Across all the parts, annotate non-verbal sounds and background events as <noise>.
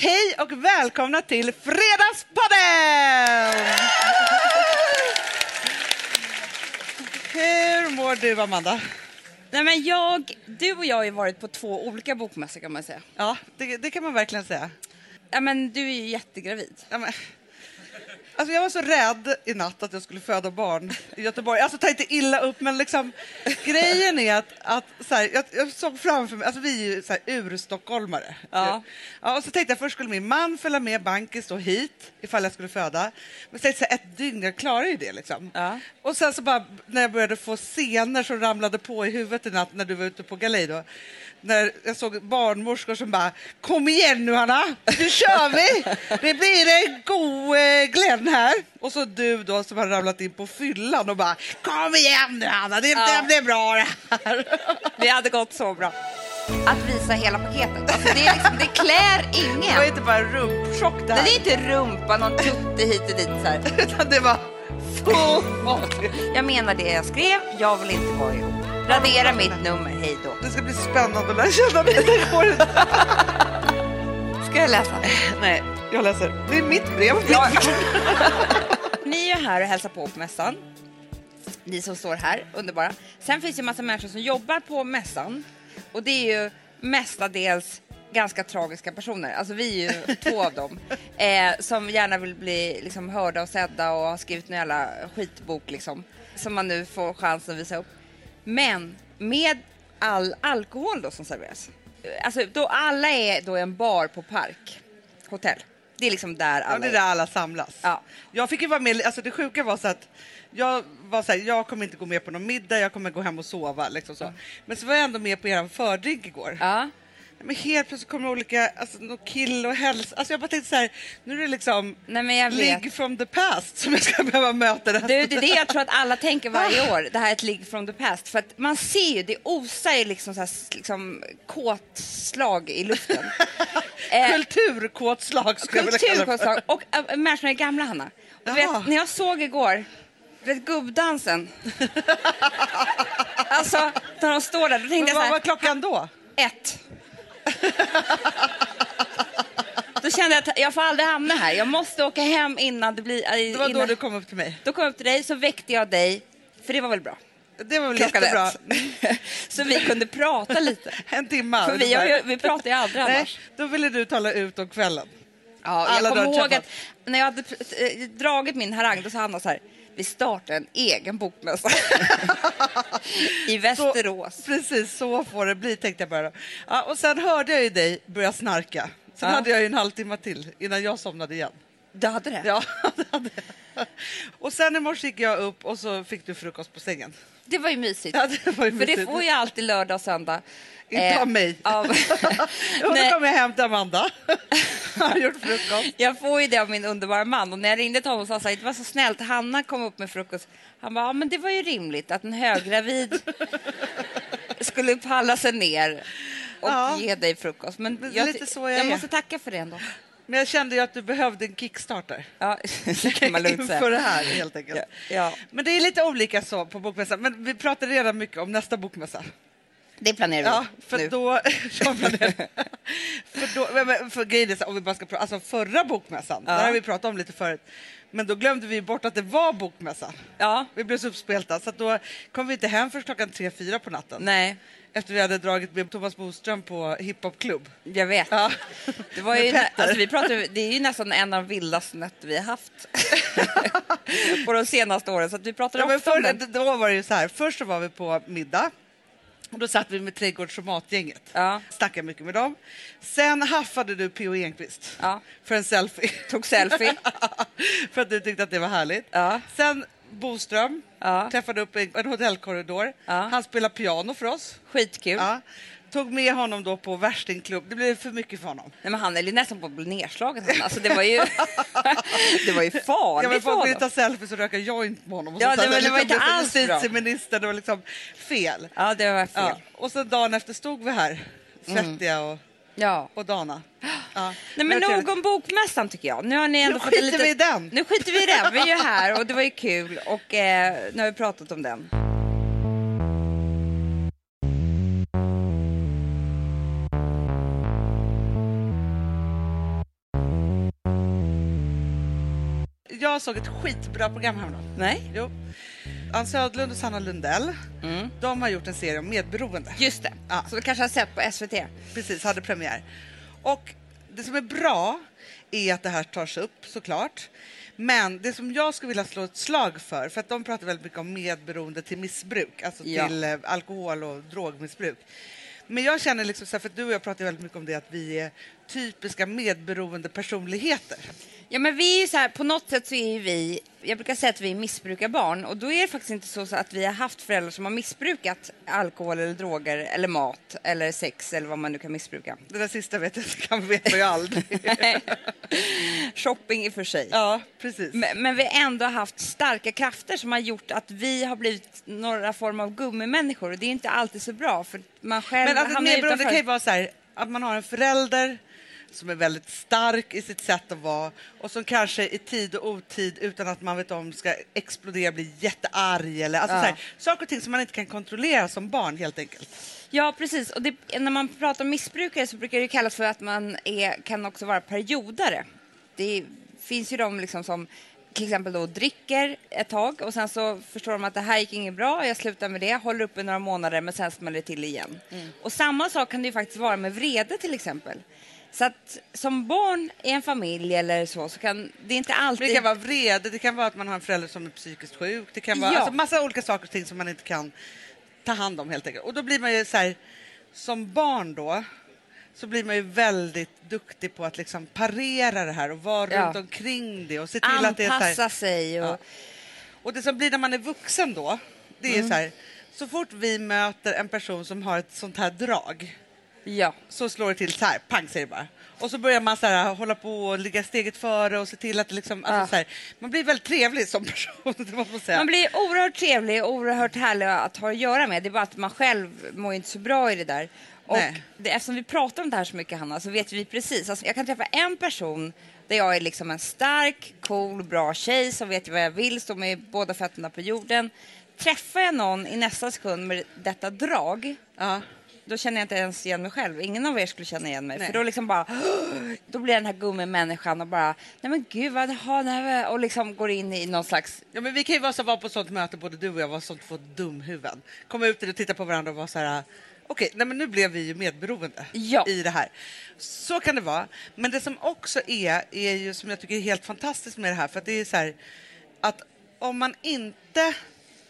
Hej och välkomna till Fredagspodden! Hur mår du, Amanda? Nej, men jag, du och jag har ju varit på två olika bokmässor kan man säga. Ja, det, det kan man verkligen säga. Ja, men du är ju jättegravid. Ja, men, alltså jag var så rädd i natt att jag skulle föda barn i Göteborg. Alltså ta inte illa upp, men liksom, grejen är att, att så här, jag, jag såg framför mig, alltså vi är ju så här, urstockholmare. Ja. Ja, och så tänkte jag först skulle min man följa med bankis då hit ifall jag skulle föda. Men jag så här, ett dygn, jag klarar ju det liksom. Ja. Och sen så bara när jag började få scener som ramlade på i huvudet i natt när du var ute på galej då. När jag såg barnmorskor som bara Kom igen nu Hanna, nu kör vi! Det blir en god eh, Glenn här. Och så du då som har ramlat in på fyllan och bara Kom igen nu Hanna, det, Ja. det blir bra det här. <laughs> Det hade gått så bra. Att visa hela paketet. Alltså det, är liksom, det klär Det var ingen. inte bara rumpchock det Det här. är inte rumpa, någon tutte hit och dit så här. <laughs> Utan det var full. Jag menar det jag skrev, jag vill inte vara ihop. Radera mitt nummer, hej då. Det ska bli spännande att lära känna dig. <laughs> Ska jag läsa? <laughs> Nej, jag läser. Det är mitt brev. <laughs> Ja. Ni är här och hälsar på på mässan. Ni som står här, underbara. Sen finns det en massa människor som jobbar på mässan. Och det är ju mestadels ganska tragiska personer. Alltså vi är ju <laughs> två av dem. Eh, som gärna vill bli liksom, hörda och sedda och har skrivit en jävla skitbok liksom. Som man nu får chansen att visa upp. Men med all alkohol då som serveras. Alltså då alla är då en bar på Park hotell. Det är liksom där alla Ja, det är där alla samlas. Ja. Jag fick ju vara med, alltså det sjuka var så att jag var så här, jag kommer inte gå med på någon middag, jag kommer gå hem och sova. Liksom så. Men så var jag ändå med på er fördrink igår. Ja. Men helt plötsligt kommer olika, alltså någon kill och hälsa. Alltså jag bara tänkte så här, nu är det liksom Nej men jag vet. ligg from the past som jag ska behöva möta. Det. Du, det är det jag tror att alla tänker varje år. Det här är ett ligg from the past. För att man ser ju, det osar ju liksom, så här, liksom kåtslag i luften. <laughs> Eh, Kulturkåtslag skulle jag vilja kalla det för. Kulturkåtslag. Och äh, människorna är gamla, Hanna. Och Jaha. vet, när jag såg igår, du vet gubbdansen. <laughs> alltså, när de står där, då tänkte Men jag så vad här, var klockan då? ett. <laughs> Då kände jag att jag får aldrig hamna här. Jag måste åka hem innan det blir... äh, Det var då innan... du kom upp till mig. Då kom jag upp till dig, så väckte jag dig, för det var väl bra? Det var väl Klockan jättebra. ett. <laughs> så vi kunde prata lite. <laughs> En timme. För vi, ju, vi pratar ju aldrig Nej, annars. då ville du tala ut om kvällen. Ja, alla jag kommer ihåg att när jag hade eh, dragit min harang, då sa Hanna så här, vi startar en egen bokmässa <laughs> i Så, Västerås. precis, så får det bli tänkte jag bara. Ja, och sen hörde jag ju dig börja snarka. Sen Ja. hade jag ju en halvtimme till innan jag somnade igen. Du hade det? Ja, <laughs> det hade jag. Och sen i morse gick jag upp och så fick du frukost på sängen. Det var ju mysigt. Ja, det var ju För det får ju alltid lördag och söndag. Inte Eh, av mig. Av, <laughs> Och då kom jag hem till Amanda. <laughs> har gjort frukost. Jag får ju det av min underbara man och när jag ringde till honom sa han det var så snällt, Hanna kom upp med frukost. Han bara, ja men det var ju rimligt att en höggravid <laughs> skulle palla sig ner och Ja. ge dig frukost. Men jag, lite så jag jag måste tacka för det ändå. Men jag kände ju att du behövde en kickstarter. Ja, det kan man lugnt Inför det här helt enkelt. Ja, ja. Men det är lite olika så på bokmässan. Men vi pratade redan mycket om nästa bokmässa. Det planerar vi Ja, för nu. då... <laughs> För då men- för grejen är så, om vi bara ska prata, alltså förra bokmässan, Ja. där har vi pratat om lite förut. Men då glömde vi bort att det var bokmässa. Ja, Vi blev så uppspelta så då kom vi inte hem först klockan tre, fyra på natten. nej, Efter vi hade dragit med Thomas Boström på hiphopklubb. jag vet. Ja. Det, var ju, alltså, vi pratade, det är ju nästan en av de vildaste nätter vi har haft <laughs> på de senaste åren. Så vi pratar Ja, ofta om den. då var det ju så här, först så var vi på middag. Och då satt vi med trädgårds och matgänget. Ja. Snackade mycket med dem. Sen haffade du P.O. Enquist Ja. för en selfie. Tog selfie. <laughs> för att du tyckte att det var härligt. Ja. Sen Boström Ja. träffade upp en, hotellkorridor. Ja. Han spelade piano för oss. Skitkul. Ja. Tog med honom då på värstingklubb. Det blev för mycket för honom. Nej, men han är nästan på att bli nedslagen. Han. Alltså, det var ju, <laughs> det var ju Ja, farligt men för folk ville ta selfies och röka joint med honom. Och Ja, det var- det var inte alls bra. Det var liksom fel. Ja, det var fel. Ja. Och sen dagen efter stod vi här, Mm. svettiga och, Ja. Och Dana. Ja. Nej, men nog om Bokmässan tycker jag. Nu har ni ändå nu skiter lite... vi i den. Nu skiter vi i den. Vi är ju här och det var ju kul och eh, nu har vi pratat om den. Jag såg ett skitbra program häromdagen. Nej. Jo. Ann Södlund och Sanna Lundell, Mm. de har gjort en serie om medberoende. Just det. Ja. Så du kanske har sett på SVT? Precis, hade premiär. Och det som är bra är att det här tas upp såklart. Men det som jag skulle vilja slå ett slag för, för att de pratar väldigt mycket om medberoende till missbruk, alltså Ja. till eh, alkohol och drogmissbruk. Men jag känner liksom för du och jag pratar väldigt mycket om det, att vi är typiska medberoende personligheter. Ja, men vi är så här, på något sätt så är vi, jag brukar säga att vi är missbrukarbarn och då är det faktiskt inte så, att vi har haft föräldrar som har missbrukat alkohol eller droger eller mat eller sex eller vad man nu kan missbruka. Det där sista vet jag, kan vet man ju aldrig. <laughs> Shopping i och för sig. ja, precis. Men, men vi har ändå haft starka krafter som har gjort att vi har blivit några form av gummimänniskor och det är inte alltid så bra för man själv Men att ett medberoende utanför. kan ju vara så här, att man har en förälder som är väldigt stark i sitt sätt att vara och som kanske i tid och otid utan att man vet om ska explodera, bli jättearg eller alltså Ja. så här, saker och ting som man inte kan kontrollera som barn helt enkelt. Ja, precis. Och det, när man pratar om missbrukare så brukar det kallas för att man är, kan också vara periodare. Det finns ju de liksom som till exempel då dricker ett tag och sen så förstår de att det här gick inget bra, jag slutar med det, håller upp i några månader men sen smäller det till igen. Och samma sak kan det ju faktiskt vara med vrede till exempel. Så att som barn i en familj eller så, så kan det inte alltid... Men det kan vara vrede, det kan vara att man har en förälder som är psykiskt sjuk, det kan vara Ja. alltså massa olika saker och ting som man inte kan ta hand om helt enkelt. Och då blir man ju så här, som barn då, så blir man ju väldigt duktig på att liksom parera det här och vara Ja. runt omkring det och se till att det är så här, Anpassa sig och... Ja. Och det som blir när man är vuxen då, det är Mm. så här, så fort vi möter en person som har ett sånt här drag Ja. så slår det till så här, pang säger det bara. Och så börjar man så här, hålla på och ligga steget före och se till att det liksom, alltså Ja. så här, man blir väldigt trevlig som person, <laughs> det måste man säga. Man blir oerhört trevlig och oerhört härlig att ha att göra med. Det är bara att man själv mår inte så bra i det där. Och det, eftersom vi pratar om det här så mycket Hanna så vet vi precis. Alltså, jag kan träffa en person där jag är liksom en stark, cool, bra tjej som vet vad jag vill, står med båda fötterna på jorden. Träffar jag någon i nästa sekund med detta drag Ja. Då känner jag inte ens igen mig själv. Ingen av er skulle känna igen mig. Nej. För då liksom bara, <gasps> då blir jag den här gummimänniskan och bara, nej men gud vad, ha, nej, och liksom går in i någon slags ja, men vi kan ju vara så vara på sånt möte, både du och jag var sånt två dumhuvuden. Komma ut och titta på varandra och vara så här, okej, nej men nu blev vi ju medberoende Ja. i det här. Så kan det vara. Men det som också är, är ju som jag tycker är helt fantastiskt med det här, för att det är så här att om man inte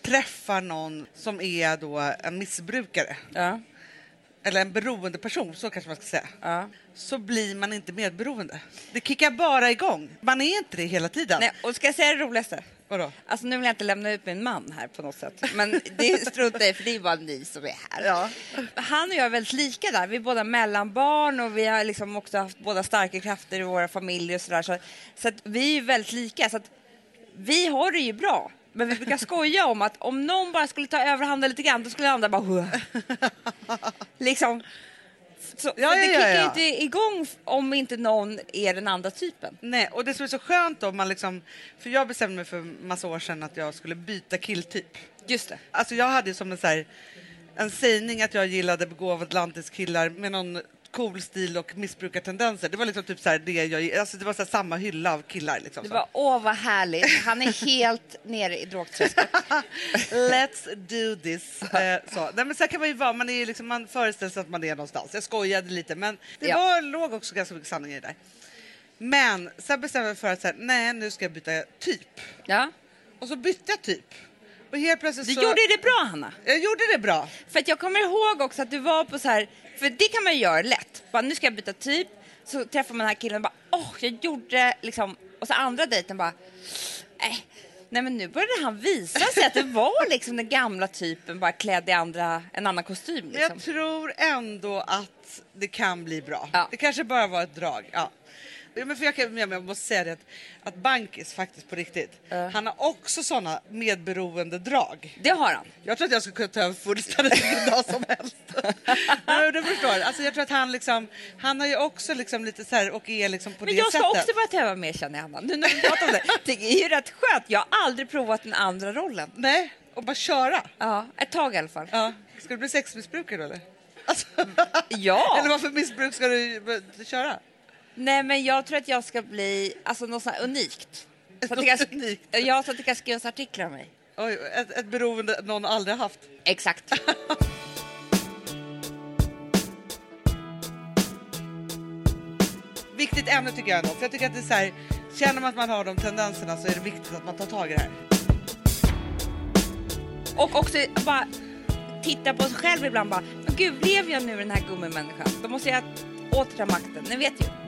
träffar någon som är då en missbrukare Ja. Eller en beroende person, så kanske man ska säga, Ja. så blir man inte medberoende. Det kickar bara igång. Man är inte det hela tiden. Nej, och ska jag säga det roligaste? Vadå? Alltså nu vill jag inte lämna ut min man här på något sätt. Men det struntar i för det är bara ni som är här. Ja. Han och jag är väldigt lika där. Vi är båda mellanbarn och vi har liksom också haft båda starka krafter i våra familjer och sådär. Så, så vi är väldigt lika. Så att vi har det ju bra. Men vi brukar skoja om att om någon bara skulle ta överhanden lite grann då skulle andra bara. <laughs> Liksom. Så, Ja, ja, det ja, kickar ja. inte igång om inte någon är den andra typen. Nej, och det som är så skönt om man liksom, för jag bestämde mig för massa år sedan att jag skulle byta killtyp. Just det. Alltså jag hade som en, så här, en sägning att jag gillade begåvad lantiskillar med någon cool stil och missbrukartendenser. Det var liksom typ så här det jag, alltså det var så samma hylla av killar liksom. Det så. var åh vad härligt. Han är helt nere i drogträsket. <laughs> Let's do this. Eh, så. Nej, men så kan man ju vara, man, är liksom, man föreställer sig att man är någonstans. Jag skojade lite men det Ja. var, låg också ganska mycket sanning i det där. Men sen bestämde jag mig för att så här, nej nu ska jag byta typ. Ja. Och så bytte jag typ. Och helt plötsligt Du så... gjorde det bra Hanna. Jag gjorde det bra. För att jag kommer ihåg också att du var på så här, för det kan man ju göra lätt. Bara, nu ska jag byta typ. Så träffar man den här killen och bara, åh, jag gjorde liksom, och så andra dejten bara, nej. Nej men nu började han visa sig att det var liksom den gamla typen bara klädd i andra, en annan kostym. Liksom. jag tror ändå att det kan bli bra. Ja. Det kanske bara var ett drag. Ja. Ja, Men för jag, kan, men jag måste säga det att, att Bankis faktiskt på riktigt, Ja. han har också såna medberoende drag. Det har han. Jag tror att jag skulle kunna ta över fullständigt vilken dag som helst. <laughs> Men du förstår, alltså jag tror att han liksom, han har ju också liksom lite så här och är liksom på Men det jag ska sättet. också börja tävla mer känner jag Hanna. Nu när vi pratar om det. Det är ju rätt skönt. Jag har aldrig provat den andra rollen. Nej, och bara köra. Ja, ett tag i alla fall. Ja. Ska du bli sexmissbrukare eller? Alltså, Ja. <laughs> Eller vad för missbruk ska du köra? Nej men jag tror att jag ska bli alltså, något sånt unikt. Så att, Något unikt. ja, så att det kan skrivas artiklar om mig. Oj, ett, ett beroende någon aldrig haft. Exakt. <laughs> Viktigt ämne tycker jag ändå. För jag tycker att det är så här, känner man att man har de tendenserna så är det viktigt att man tar tag i det här. Och också bara titta på sig själv ibland bara, men gud, lever jag nu den här gummimänniskan? Då måste jag återta makten, ni vet ju.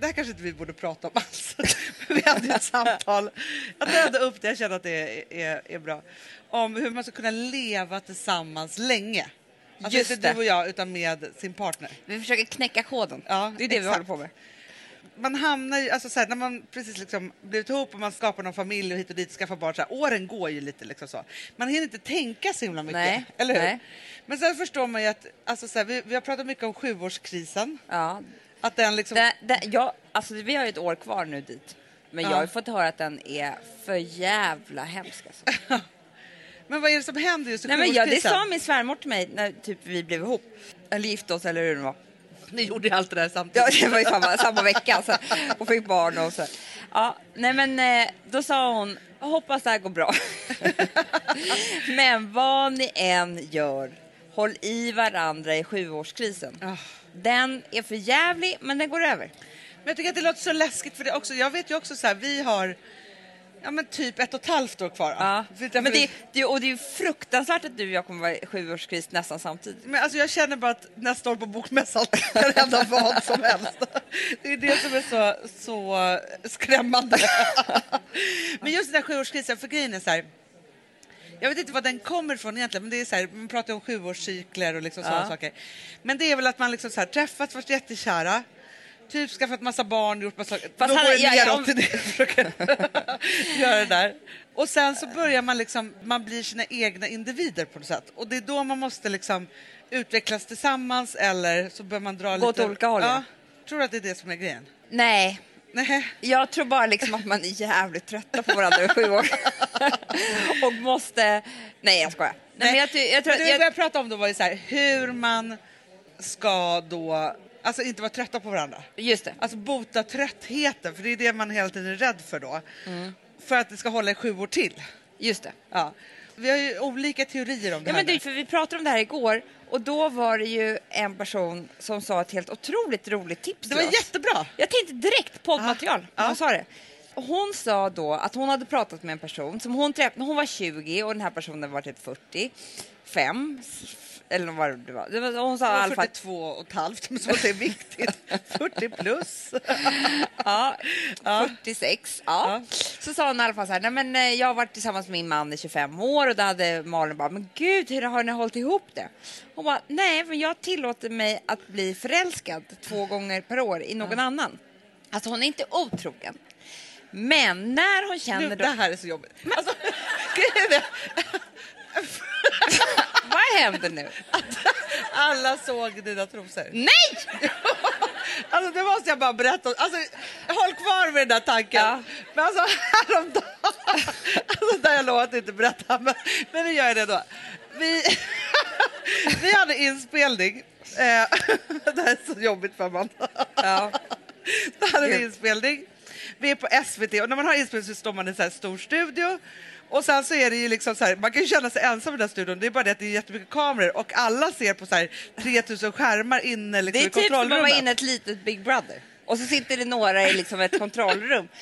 Det här kanske inte vi borde prata om alls. <laughs> Vi hade ett samtal. Jag dödade upp det, jag känner att det är, är, är bra. Om hur man ska kunna leva tillsammans länge. Alltså Just inte det. du och jag, utan med sin partner. Vi försöker knäcka koden. Ja, det är det vi exakt. håller på med. Man hamnar ju, alltså så här, när man precis liksom blivit ihop och man skapar någon familj och hit och dit, skaffar barn, så här, åren går ju lite liksom så. Man hinner inte tänka så himla mycket, Nej, eller hur? nej. Men sen förstår man ju att, alltså så här, vi, vi har pratat mycket om sjuårskrisen, Ja. Att den liksom... Det, det, ja, alltså, vi har ju ett år kvar nu dit. Men Ja. jag har fått höra att den är för jävla hemsk. Alltså. <laughs> Men vad är det som händer just i Nej, men ja, det sa min svärmor till mig när typ, vi blev ihop. Eller gifte oss eller hur det var. <laughs> Ni gjorde allt det där Ja, samtidigt. det var ju samma, samma vecka alltså. och fick barn och så. Ja, nej men eh, då sa hon, "Jag hoppas det här går bra. <laughs> men vad ni än gör, håll i varandra i sjuårskrisen. Ah. Den är för jävlig, men den går över. Men jag tycker att det låter så läskigt för det också. Jag vet ju också så här, vi har ja, men typ ett och ett halvt år kvar. Ja. Men det, det, och det är ju fruktansvärt att du och jag kommer vara i sjuårskris nästan samtidigt. Men alltså jag känner bara att nästa år på Bokmässan kan hända vad som helst. Det är det som är så, så skrämmande. <laughs> Men just den här sjuårskrisen, för grejen är så här. Jag vet inte var den kommer ifrån egentligen, men det är så här, man pratar om sjuårscykler och liksom sådana Ja. saker. Men det är väl att man liksom så här, träffats, varit jättekära, typ skaffat massa barn, gjort massa... Fast då han- går det ja, ja, neråt om- till det. <laughs> <laughs> göra det där. Och sen så börjar man liksom, man blir sina egna individer på något sätt. Och det är då man måste liksom utvecklas tillsammans eller så bör man dra Gå lite... åt olika håll, Ja. ja. Tror du att det är det som är grejen? Nej, Nej. jag tror bara liksom att man är jävligt trötta på varandra i sju år. <laughs> och måste... Nej, jag skojar. Nej, men jag, jag tror det vi Jag, började prata om då var ju så här, hur man ska då, alltså inte vara trötta på varandra. just det. Alltså bota tröttheten, för det är det man hela tiden är rädd för då. Mm. För att det ska hålla i sju år till. Just det. Ja. Vi har ju olika teorier om det Ja, här. men nu. för vi pratade om det här igår och då var det ju en person som sa ett helt otroligt roligt tips det till var oss. jättebra. Jag tänkte direkt poddmaterial när hon sa det. Hon sa då att hon hade pratat med en person som hon träffade när hon var 20 och den här personen var typ 45 eller vad det var. Hon sa i alla fall 42 och ett halvt, men så det är viktigt. <laughs> 40 plus. ja, Ja. 46. Ja. Ja. Så sa hon i alla fall så här, nej men eh, jag har varit tillsammans med min man i 25 år och då hade Malin bara, men gud hur har ni hållit ihop det? Hon bara, nej men jag tillåter mig att bli förälskad två gånger per år i någon annan. Alltså hon är inte otrogen. Men när hon känner Nu, det här är så jobbigt. Alltså, <laughs> grejen är, <laughs> Vad händer nu? alla såg dina trosor. Nej! <laughs> Alltså det måste jag bara berätta. Alltså, håll kvar med den där tanken. Ja. Men alltså häromdagen, alltså där jag lovat att inte berätta, men, men nu gör jag det då. Vi, vi hade inspelning. Eh, det här är så jobbigt för Amanda. Ja. Då hade vi inspelning. Vi är på SVT och när man har inspelning så står man i en så här stor studio. Och sen så är det ju liksom så här, man kan ju känna sig ensam i den här studion. Det är bara det att det är jättemycket kameror och alla ser på så här 3000 skärmar inne liksom Det är typ som att vara inne i ett litet Big Brother. Och så sitter det några i liksom ett kontrollrum. <laughs>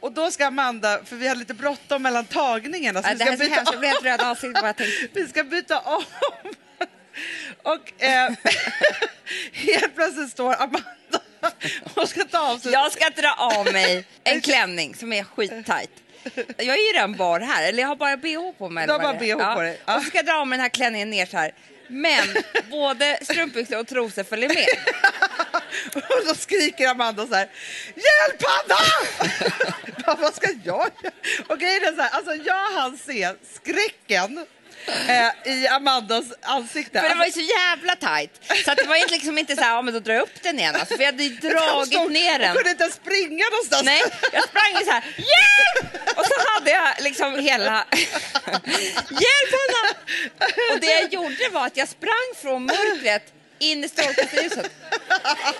Och då ska Amanda, för vi har lite bråttom mellan tagningarna. Så Ja, vi ska byta hemskt, jag om. bara jag tänkte. <laughs> Vi ska byta om. <laughs> Och eh, helt plötsligt står Amanda <laughs> och ska ta av sig. Jag ska dra av mig en <laughs> klänning som är skittajt. Jag är ju redan bar här, eller jag har bara bh på mig. Du har bara bh på dig, ja. Och så ska jag dra av mig den här klänningen ner så här. Men <laughs> både strumpbyxor och trosor följer med. Och då skriker Amanda så här. Hjälp Hanna! Vad ska jag göra? Och grejen är så här, alltså jag hann se skräcken eh, i Amandas ansikte. För det var ju så jävla tajt. Så att det var liksom inte så här, ja men då drar jag upp den igen. Alltså, för jag hade ju dragit ner den. Hon kunde inte springa någonstans. Nej, jag sprang så här, hjälp! Och så hade jag liksom hela, <laughs> hjälp Hanna! Och det jag gjorde var att jag sprang från mörkret in i strålkastarljuset.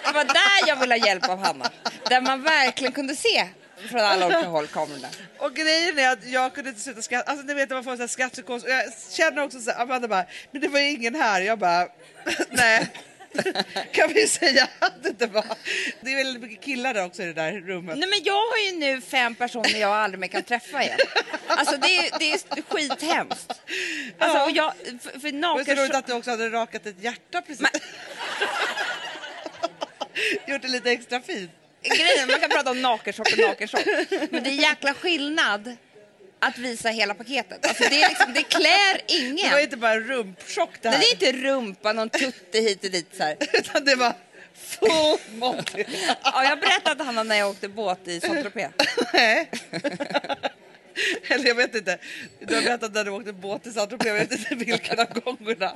Det var där jag ville ha hjälp av Hanna. Där man verkligen kunde se från alla olika håll kamerorna. <laughs> Och grejen är att jag kunde inte sluta skratta. Alltså ni vet man får en skrattpsykos. Jag känner också så här, Amanda bara, men det var ju ingen här. Jag bara, <laughs> nej. <laughs> kan vi säga att det inte var. Det är väldigt mycket killar där också i det där rummet. Nej, men jag har ju nu fem personer jag aldrig mer kan träffa igen. Alltså det är, det är skithemskt. Alltså, Ja. och jag, för, för Men naken... så roligt att du också hade rakat ett hjärta precis. Gjort det lite extra fint. Grejen, man kan prata om nakenchock och nakenchock. Men det är jäkla skillnad att visa hela paketet. Alltså det, är liksom, det klär ingen. Det var inte bara rumpchock det här. Nej, det är inte rumpa, någon tutte hit och dit så här. <laughs> Utan det var full Monty. Ja, jag berättade Hanna när jag åkte båt i Saint-Tropez. Nej. Eller jag vet inte. Du har berättat när du åkte båt till Saint-Tropez. Jag vet inte vilken av gångerna.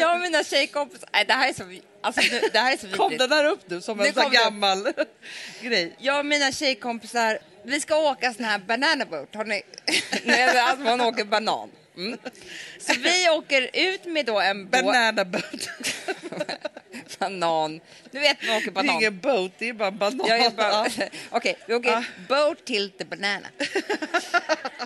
Jag och mina tjejkompisar... Nej, det här är så, alltså, det- det här är så <laughs> Kom den där upp nu som Nu en sån gammal <laughs> grej? Jag och mina tjejkompisar, vi ska åka sån här banana boat. Har ni? <laughs> Alltså man åker banan. Mm. Så vi åker ut med då en båt. Banana boat. Banan. Du vet man åker Det är banan. ingen boat, det är bara banan. Jag är bara, <laughs> okej, vi åker Ja. boat till the banana. <laughs>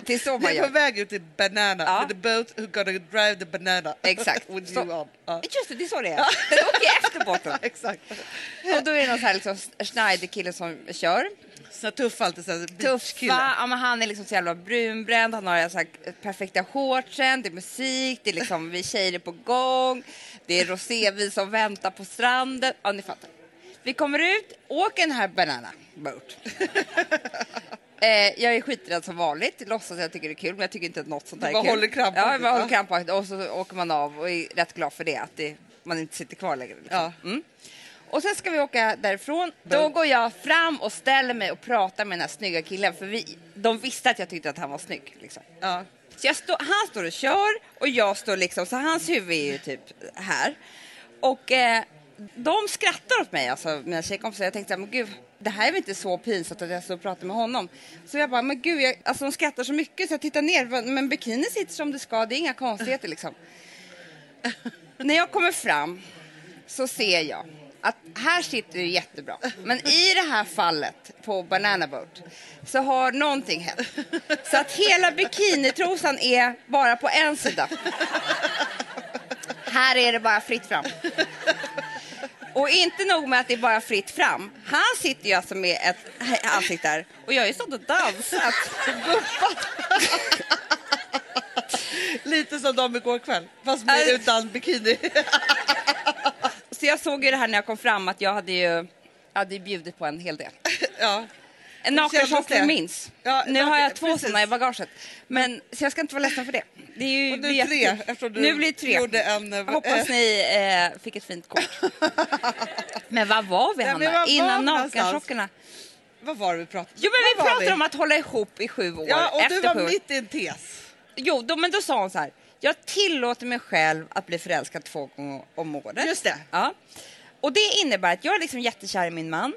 Det är så man Vi är på gör. väg ut till banana. With the boat who gonna drive the banana. <laughs> Exakt. With Så- you on. Ja. Just det, det är så det är. Den åker efter båten. Exakt. Och då är det någon så här liksom Schneider-kille som kör. Så tuff alltid. Så Tuffa, ja, men han är liksom så jävla brunbränd, han har så här perfekta shortsen, det är musik, det är liksom vi tjejer är på gång, det är rosévin som väntar på stranden. Ja, ni fattar. Vi kommer ut, åker den här banana boat. <laughs> Eh, jag är skiträdd som vanligt, låtsas att jag tycker det är kul men jag tycker inte att något sånt här är kul. håller krampaktigt, Ja, jag bara håller krampaktigt och så åker man av och är rätt glad för det, att det, man inte sitter kvar längre. Liksom. Ja. Mm. Och sen ska vi åka därifrån. Då går jag fram och ställer mig och pratar med den här snygga killen för vi, de visste att jag tyckte att han var snygg. Liksom. Ja. Så stå, han står och kör och jag står liksom, så hans huvud är ju typ här. Och eh, de skrattar åt mig, alltså mina tjejkompisar. Jag tänkte, men gud, det här är väl inte så pinsamt att jag står och pratar med honom. Så jag bara, men gud, jag, alltså de skrattar så mycket så jag tittar ner. Men bikini sitter som det ska, det är inga konstigheter liksom. <laughs> När jag kommer fram så ser jag att här sitter det jättebra. Men i det här fallet på Banana Boat så har någonting hänt. Så att hela bikinitrosan är bara på en sida. Här är det bara fritt fram. Och inte nog med att det är bara fritt fram. Han sitter ju alltså med ett ansikte där och jag har ju stått och dansat. Lite som de igår kväll, fast med, Alltså- utan bikini. Så jag såg ju det här när jag kom fram att jag hade ju hade ju bjudit på en hel del. <laughs> ja. En nakenchock minns. Ja, nu naken- har jag två precis. sådana i bagaget. Men, så jag ska inte vara ledsen för det. det är ju, Och nu tre, eftersom du nu blir det tre. gjorde en, eh, Jag hoppas eh. ni eh, fick ett fint kort. <laughs> men vad var vi Hanna? var Innan vi nakenchockerna? Vad var det vi pratade Jo men vi pratade om att hålla ihop i sju år. Ja, och du var mitt i en tes. Jo, då, men då sa hon så här. Jag tillåter mig själv att bli förälskad två gånger om året. Just det. Ja. Och det innebär att jag är liksom jättekär i min man.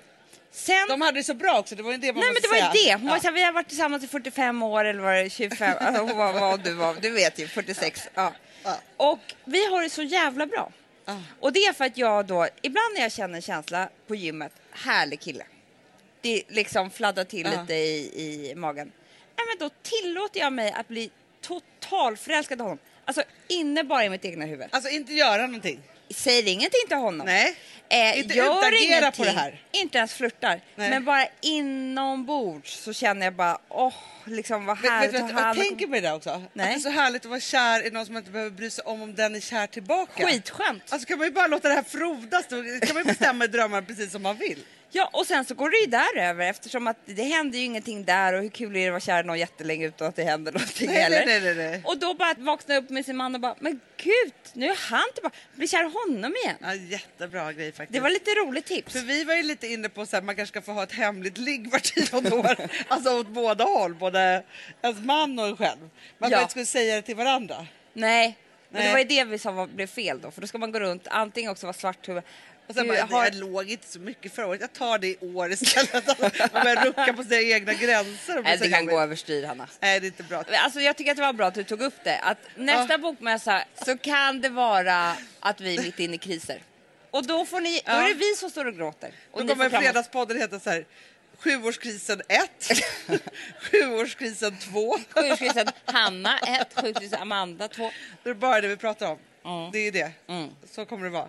Sen... De hade det så bra också, det var ju det man Nej men det var säga. det. Hon var så här, vi har varit tillsammans i 45 år eller var det 25? Alltså, hon var vad du var, du vet ju 46. Ja. Ja. Och vi har det så jävla bra. Ja. Och det är för att jag då, ibland när jag känner en känsla på gymmet, härlig kille. Det liksom fladdrar till Ja. lite i, i magen. Nej, men då tillåter jag mig att bli totalförälskad i honom. Alltså inne bara i mitt egna huvud. Alltså inte göra någonting. Säger ingenting till honom. Nej. Eh, Inte gör ingenting, på det här. Inte ens flörtar. Nej. Men bara inombords så känner jag bara, åh, liksom vad Vet, vet, härligt vet, du, han... jag tänker på det där också. Nej. Att det är så härligt att vara kär i någon som man inte behöver bry sig om om den är kär tillbaka. Skitskönt. Alltså kan man ju bara låta det här frodas. Då kan man ju bestämma drömmar precis som man vill. Ja, och sen så går det ju däröver eftersom att det händer ju ingenting där och hur kul är det att vara kär någon jättelänge utan att det händer någonting Nej, heller. nej, nej, nej. Och då bara vakna upp med sin man och bara, men gud, nu är han tillbaka. Bli kär i honom igen. Ja, jättebra grej faktiskt. Det var lite roligt tips. För vi var ju lite inne på att man kanske ska få ha ett hemligt ligg var tionde år. <laughs> alltså åt båda håll, både ens man och en själv. Man Ja. skulle säga det till varandra. Nej, men Nej. det var ju det vi sa var, blev fel då. För då ska man gå runt, antingen också vara svarthuvud. Och sen bara, har- jag låg inte så mycket förra året, jag tar det i år istället. <laughs> Man börjar rucka på sina egna gränser. Nej, det kan gå överstyr, Hanna. Nej, det är inte bra. Alltså, jag tycker att det var bra att du tog upp det. Att nästa Ja. bokmässa så kan det vara att vi är mitt inne i kriser. Och då, får ni, då är det vi som står och gråter. Och Då kommer. Fredagspodden heta så här. Sjuårskrisen 1, <laughs> sjuårskrisen 2. Sjukhuskrisen Hanna 1, sjukhuskrisen Amanda 2. Det är bara det vi pratar om. Det är det. Mm. Så kommer det vara.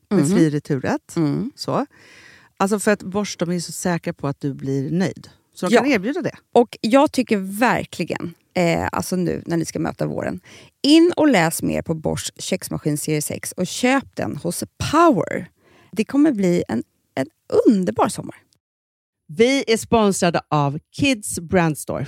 med fri returrätt. Mm. Så. Alltså för att Bosch de är så säkra på att du blir nöjd. Så de Ja. kan erbjuda det. Och jag tycker verkligen, eh, alltså nu när ni ska möta våren, in och läs mer på Bosch köksmaskin serie 6 och köp den hos Power. Det kommer bli en, en underbar sommar. Vi är sponsrade av Kids Brand Store.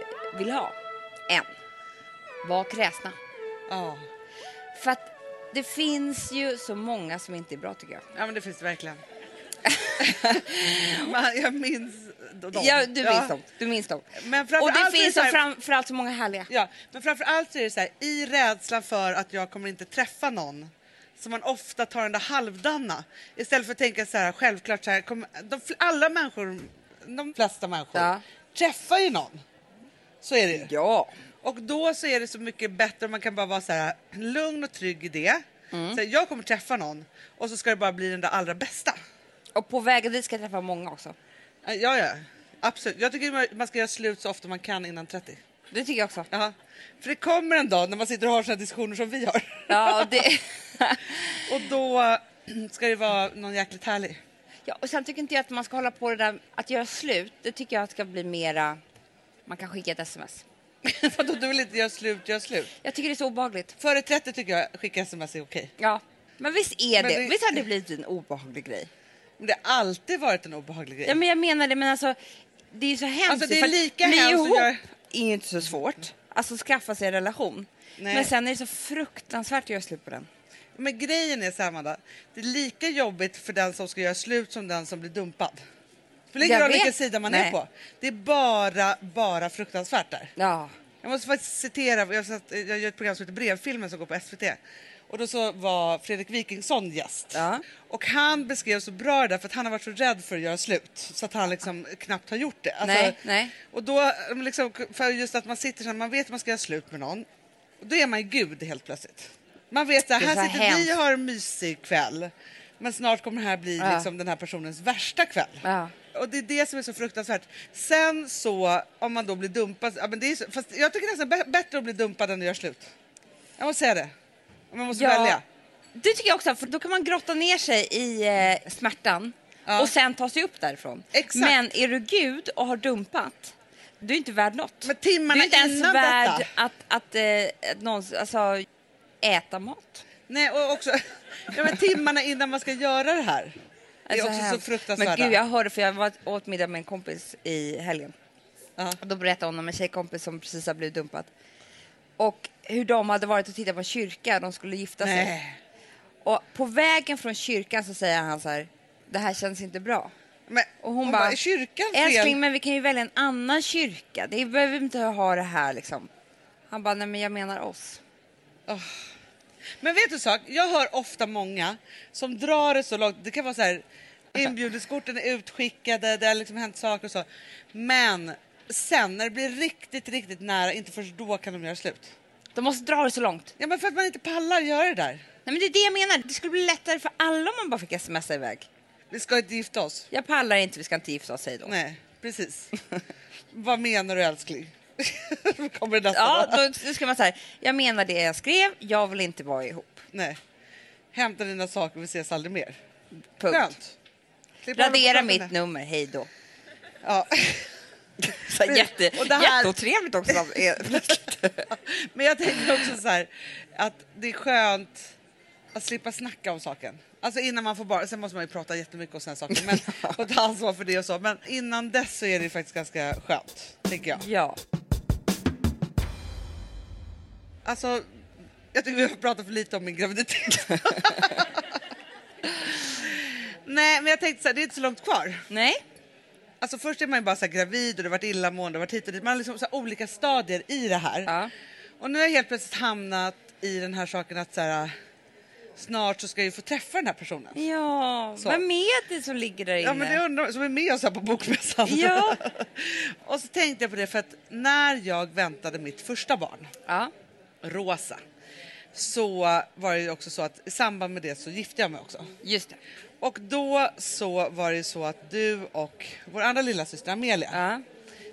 vill ha än, var kräsna. Ja. För att det finns ju så många som inte är bra tycker jag. ja, men det finns det verkligen. <laughs> Man, jag minns dem. Ja, du minns dem. Du minns dem. Men Och det finns så här- framförallt så många härliga. Ja, men framför allt så är det så här, i rädslan för att jag kommer inte träffa någon så man ofta tar den där halvdana istället för att tänka så här självklart så här, kommer, de, alla människor, de flesta människor Ja. träffar ju någon. Så är det ju. Ja. Och då så är det så mycket bättre om man kan bara vara så här lugn och trygg i det. Mm. Så här, jag kommer träffa någon och så ska det bara bli den där allra bästa. Och på vägen dit ska jag träffa många också. Ja, ja, absolut. Jag tycker man- man ska göra slut så ofta man kan innan 30. Det tycker jag också. Ja. För det kommer en dag när man sitter och har här diskussioner som vi har. Ja, och det... <laughs> Och då <clears throat> ska det vara någon jäkligt härlig. ja, och sen tycker inte jag att man ska hålla på det där att göra slut. Det tycker jag ska bli mera... Man kan skicka ett sms. <laughs> Vadå, du vill inte göra slut, göra slut? Jag tycker det är så obehagligt. Före 30 tycker jag skicka sms är okej. Ja. Men visst är Men det, det- visst har det blivit en obehaglig grej? Men det har alltid varit en obehaglig grej. Ja, men jag menar det, men alltså det är ju så hemskt. Alltså, det är lika bli hemskt ihop göra- är ju inte så svårt. Alltså skaffa sig en relation. Nej. Men sen är det så fruktansvärt att göra slut på den. Men grejen är så här, Amanda, det är lika jobbigt för den som ska göra slut som den som blir dumpad. Spelar ingen roll vilken sida man Nej. är på. Det är bara, bara fruktansvärt där. Ja. Jag måste faktiskt citera, jag, satt, jag gör ett program som heter Brevfilmen som går på SVT. Och då så var Fredrik Wikingsson gäst. Ja. Och han beskrev så bra det där för att han har varit så rädd för att göra slut så att han liksom knappt har gjort det. Alltså, Nej, nej. Och då liksom, för just att man sitter så här, man vet att man ska göra slut med någon. Och då är man ju gud helt plötsligt. Man vet att här så sitter vi hemskt. och har en mysig kväll. Men snart kommer det här bli Ja. liksom den här personens värsta kväll. Ja. Och det är det som är så fruktansvärt. Sen så, om man då blir dumpad, ja, men det är så, fast jag tycker nästan bä- bättre att bli dumpad än att göra slut. Jag måste säga det. Om man måste välja. Det tycker jag också, för då kan man grotta ner sig i eh, smärtan Ja. och sen ta sig upp därifrån. Exakt. Men är du Gud och har dumpat, du är inte värd något. Men timmarna du är inte ens innan värd detta. att, att, eh, att alltså, äta mat. Nej, och också <laughs> ja, men timmarna innan man ska göra det här. Det är Alltså, också så fruktansvärda. Men gud, jag hörde, för jag var åt middag med en kompis i helgen. Ja. Och då berättade hon om en tjejkompis som precis har blivit dumpad. Och hur de hade varit och tittat på en kyrka, de skulle gifta sig. Nej. Och på vägen från kyrkan så säger han så här, det här känns inte bra. Men, Och hon, hon bara, älskling men vi kan ju välja en annan kyrka. Det behöver inte ha det här liksom. Han bara, nej men jag menar oss. Men vet du sak? Jag hör ofta många som drar det så långt. Det kan vara så här, inbjudningskorten är utskickade, det har liksom hänt saker och så. Men sen när det blir riktigt, riktigt nära, inte först då kan de göra slut. De måste dra det så långt. Ja, men för att man inte pallar göra det där. Nej men det är det jag menar. Det skulle bli lättare för alla om man bara fick smsa iväg. Vi ska inte gifta oss. Jag pallar inte, vi ska inte gifta oss, säg då. Nej, precis. <laughs> Vad menar du älskling? <laughs> Kommer nästa Ja, då. då, ska man säga, jag menar det jag skrev, jag vill inte vara ihop. Nej. Hämta dina saker, vi ses aldrig mer. Punkt. Skönt. Klipp Radera mitt fötterna. nummer, hej då. Ja. <laughs> Så jätte, Och det här- Jätteotrevligt också. <laughs> Men jag tänker också så här att det är skönt att slippa snacka om saken. Alltså innan man får barn, sen måste man ju prata jättemycket om sådana saker men, och ta ansvar för det och så. Men innan dess så är det faktiskt ganska skönt, tänker jag. ja. Alltså, jag tycker vi har pratat för lite om min graviditet. <laughs> Nej, men jag tänkte så här, det är inte så långt kvar. Nej, Alltså först är man ju bara så här gravid och det har varit illamående, har varit hit och dit. Man har liksom så här olika stadier i det här. Ja. Och nu har jag helt plötsligt hamnat i den här saken att så här, snart så ska jag ju få träffa den här personen. Ja, Så. vem är det som ligger där inne? Ja, men det undrar som är med oss här på Bokmässan. Ja. <laughs> och så tänkte jag på det för att när jag väntade mitt första barn, ja. Rosa, så var det också så att i samband med det så gifte jag mig också. just det. Och då så var det så att du och vår andra lilla syster Amelia, Ja.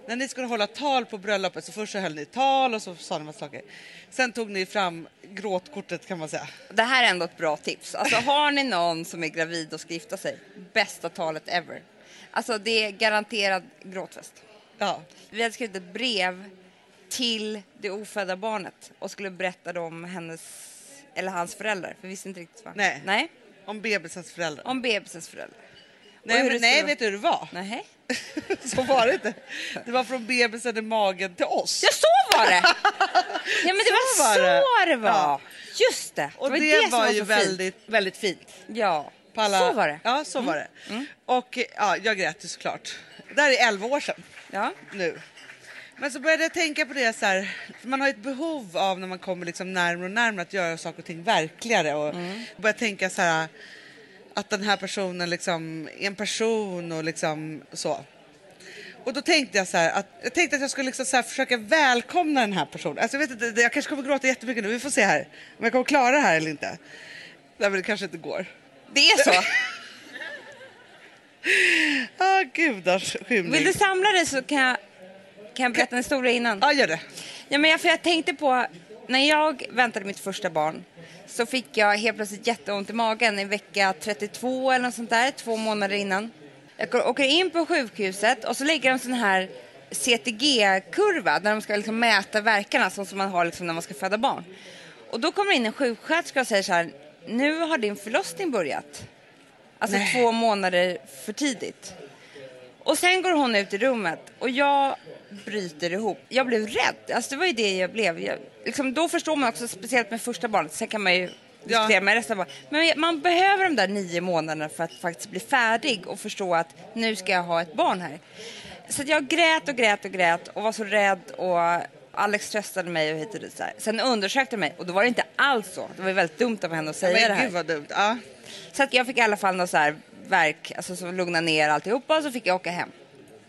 när ni skulle hålla tal på bröllopet så först så höll ni tal och så sa ni massa saker. Sen tog ni fram gråtkortet kan man säga. Det här är ändå ett bra tips. Alltså, har ni någon som är gravid och ska gifta sig, bästa talet ever. Alltså, det är garanterad gråtfest. Ja. Vi hade skrivit ett brev till det ofödda barnet och skulle berätta då om hennes eller hans föräldrar, för vi visste inte riktigt vad. Nej. Nej, Om bebisens föräldrar. om bebisens föräldrar. nej, men, det nej vet du hur det var? Nej. <laughs> så var det inte. Det var från bebisen i magen till oss. Ja, så var det! <laughs> Ja, men det Så var var så det. det var. Ja. Just det. Och det det, var, det var, var ju så fint. väldigt, väldigt fint. Ja, alla... så var det. Ja, så var det. Och ja, jag grät ju såklart. Det här är 11 år sedan Ja. nu. Men så började jag tänka på det så här, man har ett behov av när man kommer liksom närmare och närmare att göra saker och ting verkligare och börja tänka så här att den här personen liksom är en person och liksom så. Och då tänkte jag så här att jag tänkte att jag skulle liksom så försöka välkomna den här personen. Alltså jag vet inte, jag kanske kommer gråta jättemycket nu. Vi får se här om jag kommer klara det här eller inte. Nej, men det kanske inte går. Det är så. <laughs> Ah, gudars skymning. Vill du samla dig så kan jag, kan jag berätta en historia innan. Ja, gör det. Ja, men jag, för jag tänkte på, när jag väntade mitt första barn så fick jag helt plötsligt jätteont i magen i vecka 32 eller något sånt där, två månader innan. Jag åker in på sjukhuset och så lägger de sån här CTG-kurva där de ska liksom mäta verkarna som man har liksom när man ska föda barn. Och då kommer in en sjuksköterska och säger så här, nu har din förlossning börjat. Alltså Nej. två månader för tidigt. Och sen går hon ut i rummet och jag bryter ihop. Jag blev rädd. Alltså det var ju det jag blev. Jag, liksom, då förstår man också, speciellt med första barnet, sen kan man ju diskutera med resten av barnen. Men man behöver de där nio månaderna för att faktiskt bli färdig och förstå att nu ska jag ha ett barn här. Så jag grät och grät och grät och var så rädd och Alex tröstade mig och hit och dit. Så här. Sen undersökte de mig och då var det inte alls så. Det var väldigt dumt av henne att säga det Men här. gud vad dumt. Ja. Så att jag fick i alla fall något så här verk, alltså så lugna ner alltihopa och så fick jag åka hem.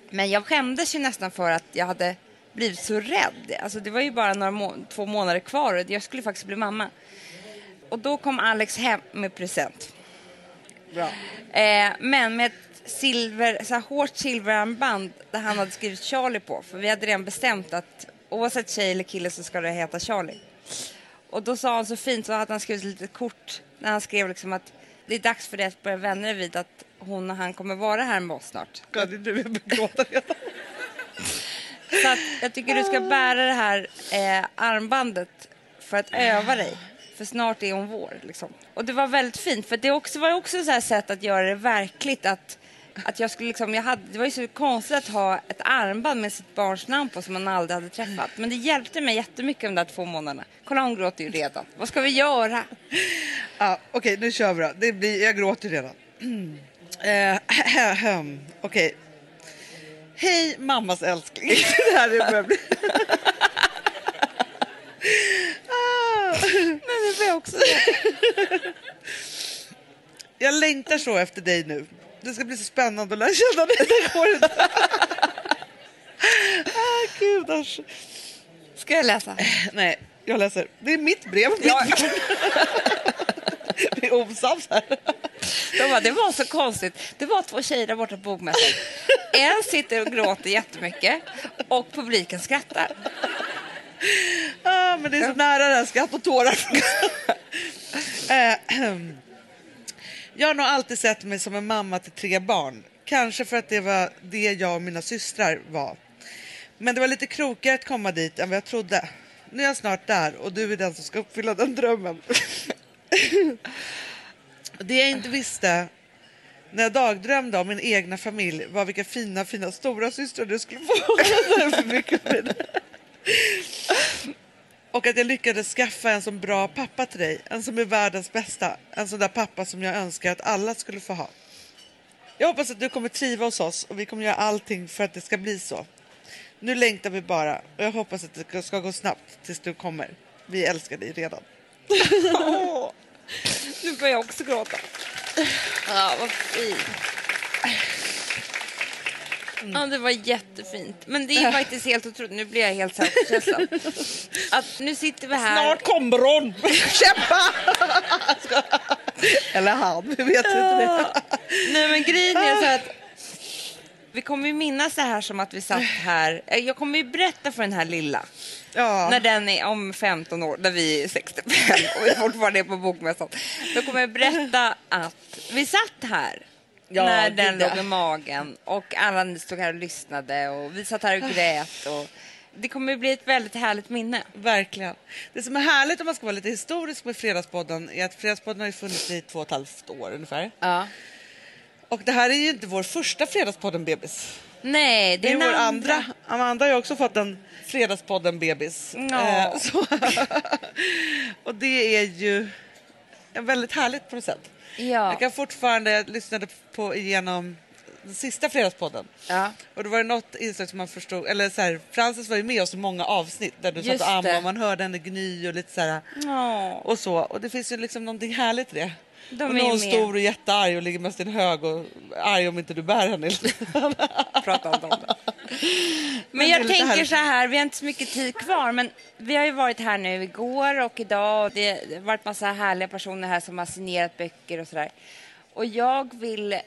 Men jag skämdes ju nästan för att jag hade blivit så rädd. Alltså det var ju bara några må- två månader kvar och jag skulle faktiskt bli mamma. Och då kom Alex hem med present. Bra. Eh, men med ett silver, så här hårt silverarmband där han hade skrivit Charlie på. För vi hade redan bestämt att oavsett tjej eller kille så ska det heta Charlie. Och då sa han så fint så hade han skrivit ett litet kort när han skrev liksom att det är dags för dig att börja vänja dig vid att hon och han kommer vara här med oss snart. God, det är gråta redan. Så att jag tycker du ska bära det här eh, armbandet för att öva dig. För snart är hon vår. Liksom. Och det var väldigt fint. För det också, var också så här sätt att göra det verkligt. Att, att jag skulle liksom, jag hade, det var ju så konstigt att ha ett armband med sitt barns namn på som man aldrig hade träffat. Men det hjälpte mig jättemycket de där två månaderna. Kolla hon gråter ju redan. Vad ska vi göra? Ja, Okej, nu kör vi då. Det blir, jag gråter redan. Eh, Okej. Hej mammas älskling. <laughs> det här är börjar bli... <laughs> Ah. Men det jag också. <laughs> Jag längtar så efter dig nu. Det ska bli så spännande att lära känna dig. Det går inte. <laughs> ah, gudars. Ska jag läsa? Nej, jag läser. Det är mitt brev. Ja. <laughs> Vi är osams här. De bara, det var så konstigt. Det var två tjejer där borta på bokmässan. En sitter och gråter jättemycket och publiken skrattar. Ah, men det är så nära det här skratt och tårar. <laughs> <clears throat> Jag har nog alltid sett mig som en mamma till tre barn. Kanske för att det var det jag och mina systrar var. Men det var lite krokigare att komma dit än vad jag trodde. Nu är jag snart där och du är den som ska uppfylla den drömmen. <laughs> det jag inte visste när jag dagdrömde om min egna familj var vilka fina, fina stora systrar du skulle få. <laughs> Och att jag lyckades skaffa en så bra pappa till dig. En som är världens bästa. En sån där pappa som jag önskar att alla skulle få ha. Jag hoppas att du kommer triva hos oss och vi kommer göra allting för att det ska bli så. Nu längtar vi bara och jag hoppas att det ska gå snabbt tills du kommer. Vi älskar dig redan. <laughs> Nu börjar jag också gråta. Ja, vad fint. Ja, det var jättefint. Men det är faktiskt helt otroligt. Nu blir jag helt särskild. <laughs> Att nu sitter vi här. Snart kommer hon! <laughs> Kämpa! <laughs> Eller han, vi vet inte det. Ja. Nej, men grejen är så att vi kommer ju minnas det här som att vi satt här. Eh, Jag kommer ju berätta för den här lilla. Ja. När den är om 15 år, när vi är 65 och vi fortfarande är på bokmässan. Då kommer jag berätta att vi satt här Ja, när den låg i magen och alla stod här och lyssnade och vi satt här och grät. Och det kommer ju bli ett väldigt härligt minne. Verkligen. Det som är härligt om man ska vara lite historisk med Fredagspodden är att Fredagspodden har funnits i två och ett halvt år ungefär. Ja. Och det här är ju inte vår första Fredagspodden-bebis. Nej, det Det är vår andra. Amanda har ju också fått en Fredagspodden-bebis. Ja. Eh, så. <laughs> och det är ju väldigt härligt på något sätt. Ja. Jag kan fortfarande, jag lyssnade på igenom den sista Fredagspodden. Ja. Och då var det något inslag som man förstod, eller så här, Frances var ju med oss i många avsnitt där du satt Just och ammade det. och man hörde henne gny och lite så här och så. Och det finns ju liksom någonting härligt i det. De och hon med. stor och jättearg och ligger mest i en hög och arg om inte du bär henne. <laughs> prata inte om det. Men jag tänker så här, vi har inte så mycket tid kvar, men vi har ju varit här nu igår och idag och det har varit massa härliga personer här som har signerat böcker och sådär. Och jag vill...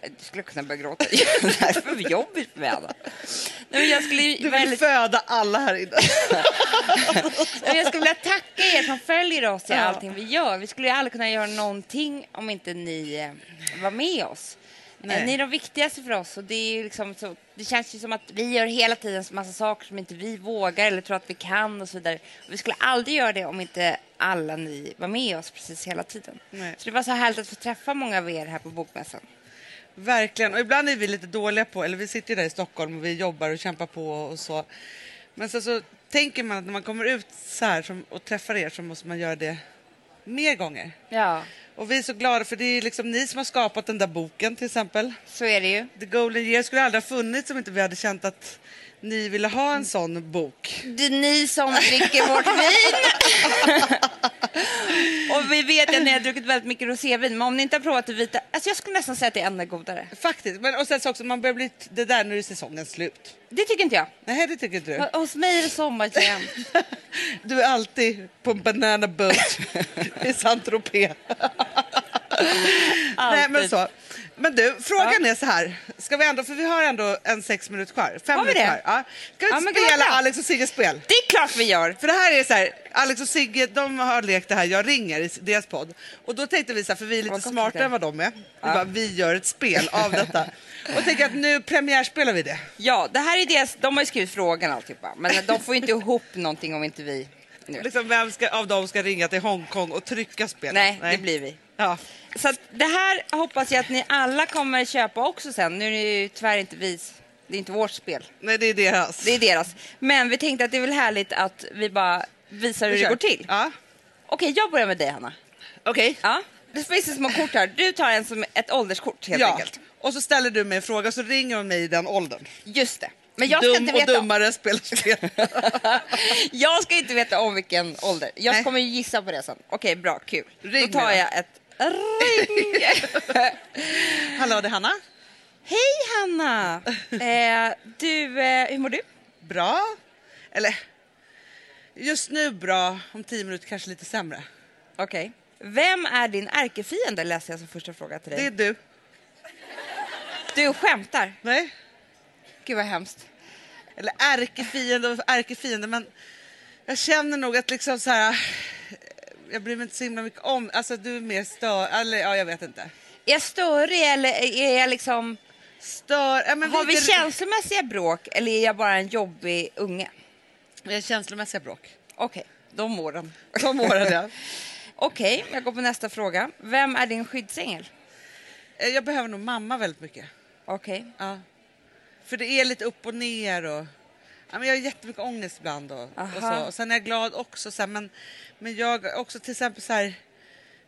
Du skulle kunna börja gråta. <laughs> Det här är för jobbigt för mig, Anna. Nej, jag skulle Du vill väldigt... föda alla här inne. <laughs> Men jag skulle vilja tacka er som följer oss i allting vi gör. Vi skulle aldrig kunna göra någonting om inte ni eh, var med oss. Nej. Ni är de viktigaste för oss och det, är liksom så, det känns ju som att vi gör hela tiden en massa saker som inte vi vågar eller tror att vi kan och så vidare. Och vi skulle aldrig göra det om inte alla ni var med oss precis hela tiden. Nej. Så det var så härligt att få träffa många av er här på Bokmässan. Verkligen. Och ibland är vi lite dåliga på, eller vi sitter ju där i Stockholm och vi jobbar och kämpar på och så. Men så, så tänker man att när man kommer ut så här som, och träffar er så måste man göra det mer gånger. Ja, Och vi är så glada för det är liksom ni som har skapat den där boken till exempel. så är det ju. The Golden Year skulle aldrig ha funnits om inte vi hade känt att ni ville ha en sån bok. Det är ni som dricker vårt vin. <laughs> och vi vet att ni har druckit väldigt mycket rosévin, men om ni inte har provat det vita, alltså jag skulle nästan säga att det är ännu godare. Faktiskt. Men, och sen så också, man börjar bli det där när är säsongen slut. Det tycker inte jag. Nej, det tycker inte du. Hos mig är det sommar jämt. <laughs> Du är alltid på en banana boat <laughs> i Saint-Tropez. Nej, men så. Men du, frågan är så här. Ska vi ändå, för vi har ändå en sex minuter kvar. Fem Har vi minuter det? kvar. Ja. Ska vi Ja, spela bra. Alex och Sigges spel? Det är klart vi gör. För det här är så här, Alex och Sigge de har lekt det här Jag ringer i deras podd. Och då tänkte vi så här, för vi är lite Vad smartare än vad de är. Vi, bara, vi gör ett spel av detta. Och tänker att nu premiärspelar vi det. Ja, det här är deras, de har ju skrivit frågan alltihopa, men de får ju inte ihop någonting om inte vi... Nu. Liksom, vem ska, av dem ska ringa till Hongkong och trycka spelet? Nej, det blir vi. Ja. Så det här hoppas jag att ni alla kommer köpa också sen. Nu är det ju tyvärr inte vi, det är inte vårt spel. Nej, det är deras. Det är deras. Men vi tänkte att det är väl härligt att vi bara visar hur Vi det kör. går till. Ja. Okej, jag börjar med dig Hanna. Okej. Ja. Det finns det små kort här. Du tar en som ett ålderskort helt Ja. enkelt. Och så ställer du mig en fråga så ringer hon mig i den åldern. Just det. Men jag ska Dum inte och veta. dummare spelar spel. <laughs> jag ska inte veta om vilken ålder. Jag Nej. kommer gissa på det sen. Okej, bra, kul. Ring Då tar jag ett ring. <laughs> Hallå, det är Hanna. Hej Hanna! Eh, du, eh, hur mår du? Bra. Eller, just nu bra. Om tio minuter kanske lite sämre. Okej. Vem är din ärkefiende läser jag som första fråga till dig. Det är du. Du skämtar. Nej. Gud vad hemskt. Eller ärkefiende och ärkefiende, men jag känner nog att liksom så här... Jag bryr mig inte så himla mycket om... Alltså du är mer stör... Eller ja, jag vet inte. Är jag störig eller är jag liksom... Stör... Ja, men Har vi inte- känslomässiga bråk eller är jag bara en jobbig unge? Vi har känslomässiga bråk. Okej, de åren. De åren, ja. <laughs> Okej, jag går på nästa fråga. Vem är din skyddsängel? Eh, Jag behöver nog mamma väldigt mycket. Okej. Ja. För det är lite upp och ner och... Ja, men jag har jättemycket ångest ibland och, och så. Och sen är jag glad också. Så här, men, men jag också till exempel så här...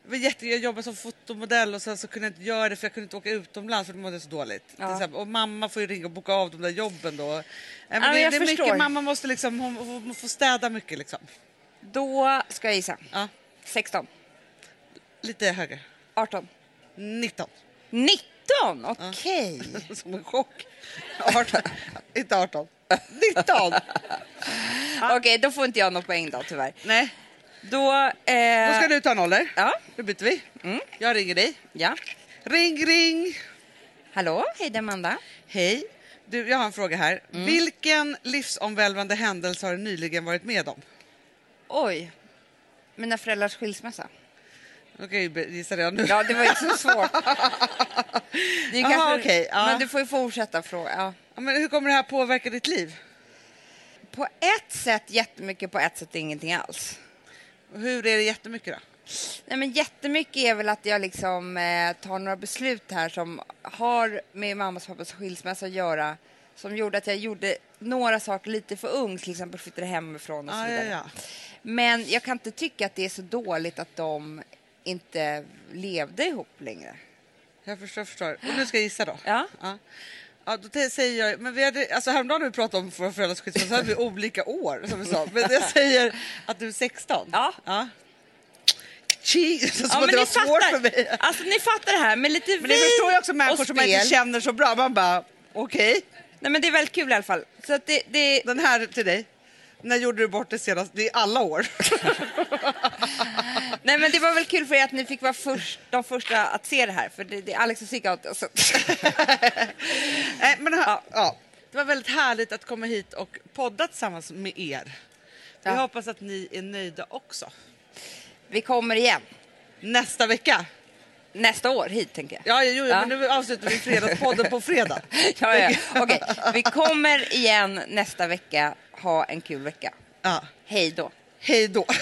Det var jätte, jag jobbade som fotomodell och sen så kunde jag inte göra det för jag kunde inte åka utomlands för då mådde jag så dåligt. Ja. Till exempel. Och mamma får ju ringa och boka av de där jobben då. Men Ja, det, jag det är förstår. mycket, mamma måste liksom, hon, hon får städa mycket liksom. Då ska jag gissa. Ja, 16, lite högre. 18, 19. 19. Okej. <laughs> Som en chock. 18. inte 18. <laughs> 19! <laughs> Okej, då får inte jag någon poäng då tyvärr. Nej, Då... Eh, då ska du ta ålder. Ja. Då byter vi. Jag ringer dig. ja. Ring, ring! Hallå, hej det är Amanda. Hej. Du, jag har en fråga här. Mm. Vilken livsomvälvande händelse har du nyligen varit med om? Oj. Mina föräldrars skilsmässa. Då kan jag ju gissa redan nu. Ja, det var inte så svårt. Det är Aha, okej, ja. Men du får ju fortsätta fråga. Ja. Ja, men hur kommer det här påverka ditt liv? På ett sätt jättemycket, på ett sätt ingenting alls. Hur är det jättemycket då? Nej, men jättemycket är väl att jag liksom eh, tar några beslut här som har med mammas och pappas skilsmässa att göra. Som gjorde att jag gjorde några saker lite för ung, till exempel flyttade hemifrån och så Ah, vidare. ja, ja. Men jag kan inte tycka att det är så dåligt att de inte levde ihop längre. Jag förstår, jag förstår. Och nu ska jag gissa då. Ja. Ja, ja då säger jag, men vi hade, alltså häromdagen när vi pratade om våra föräldrars skilsmässa så hade vi olika år som vi sa. Men jag säger att du är 16. Ja. ja. Som Ja, att men det var ni svårt fattar, för mig. alltså ni fattar det här med lite Men det vin förstår ju också människor som man inte känner så bra. Man bara, okej, Nej men det är väldigt kul i alla fall. Så att det, det, den här till dig. När gjorde du bort det senast? Det är alla år. <laughs> nej men det var väl kul för er att ni fick vara först, de första att se det här. För det, det Alex och Sigge. <laughs> Nej, men, ja. Ja. Det var väldigt härligt att komma hit och podda tillsammans med er. Vi Ja. hoppas att ni är nöjda också. Vi kommer igen Nästa vecka. nästa år hit tänker jag. Ja, jo, Ja. men nu avslutar vi Fredagspodden på fredag. <laughs> Ja, ja. Okej, vi kommer igen nästa vecka. Ha en kul vecka. Ja. Hej då. Hej då. <laughs>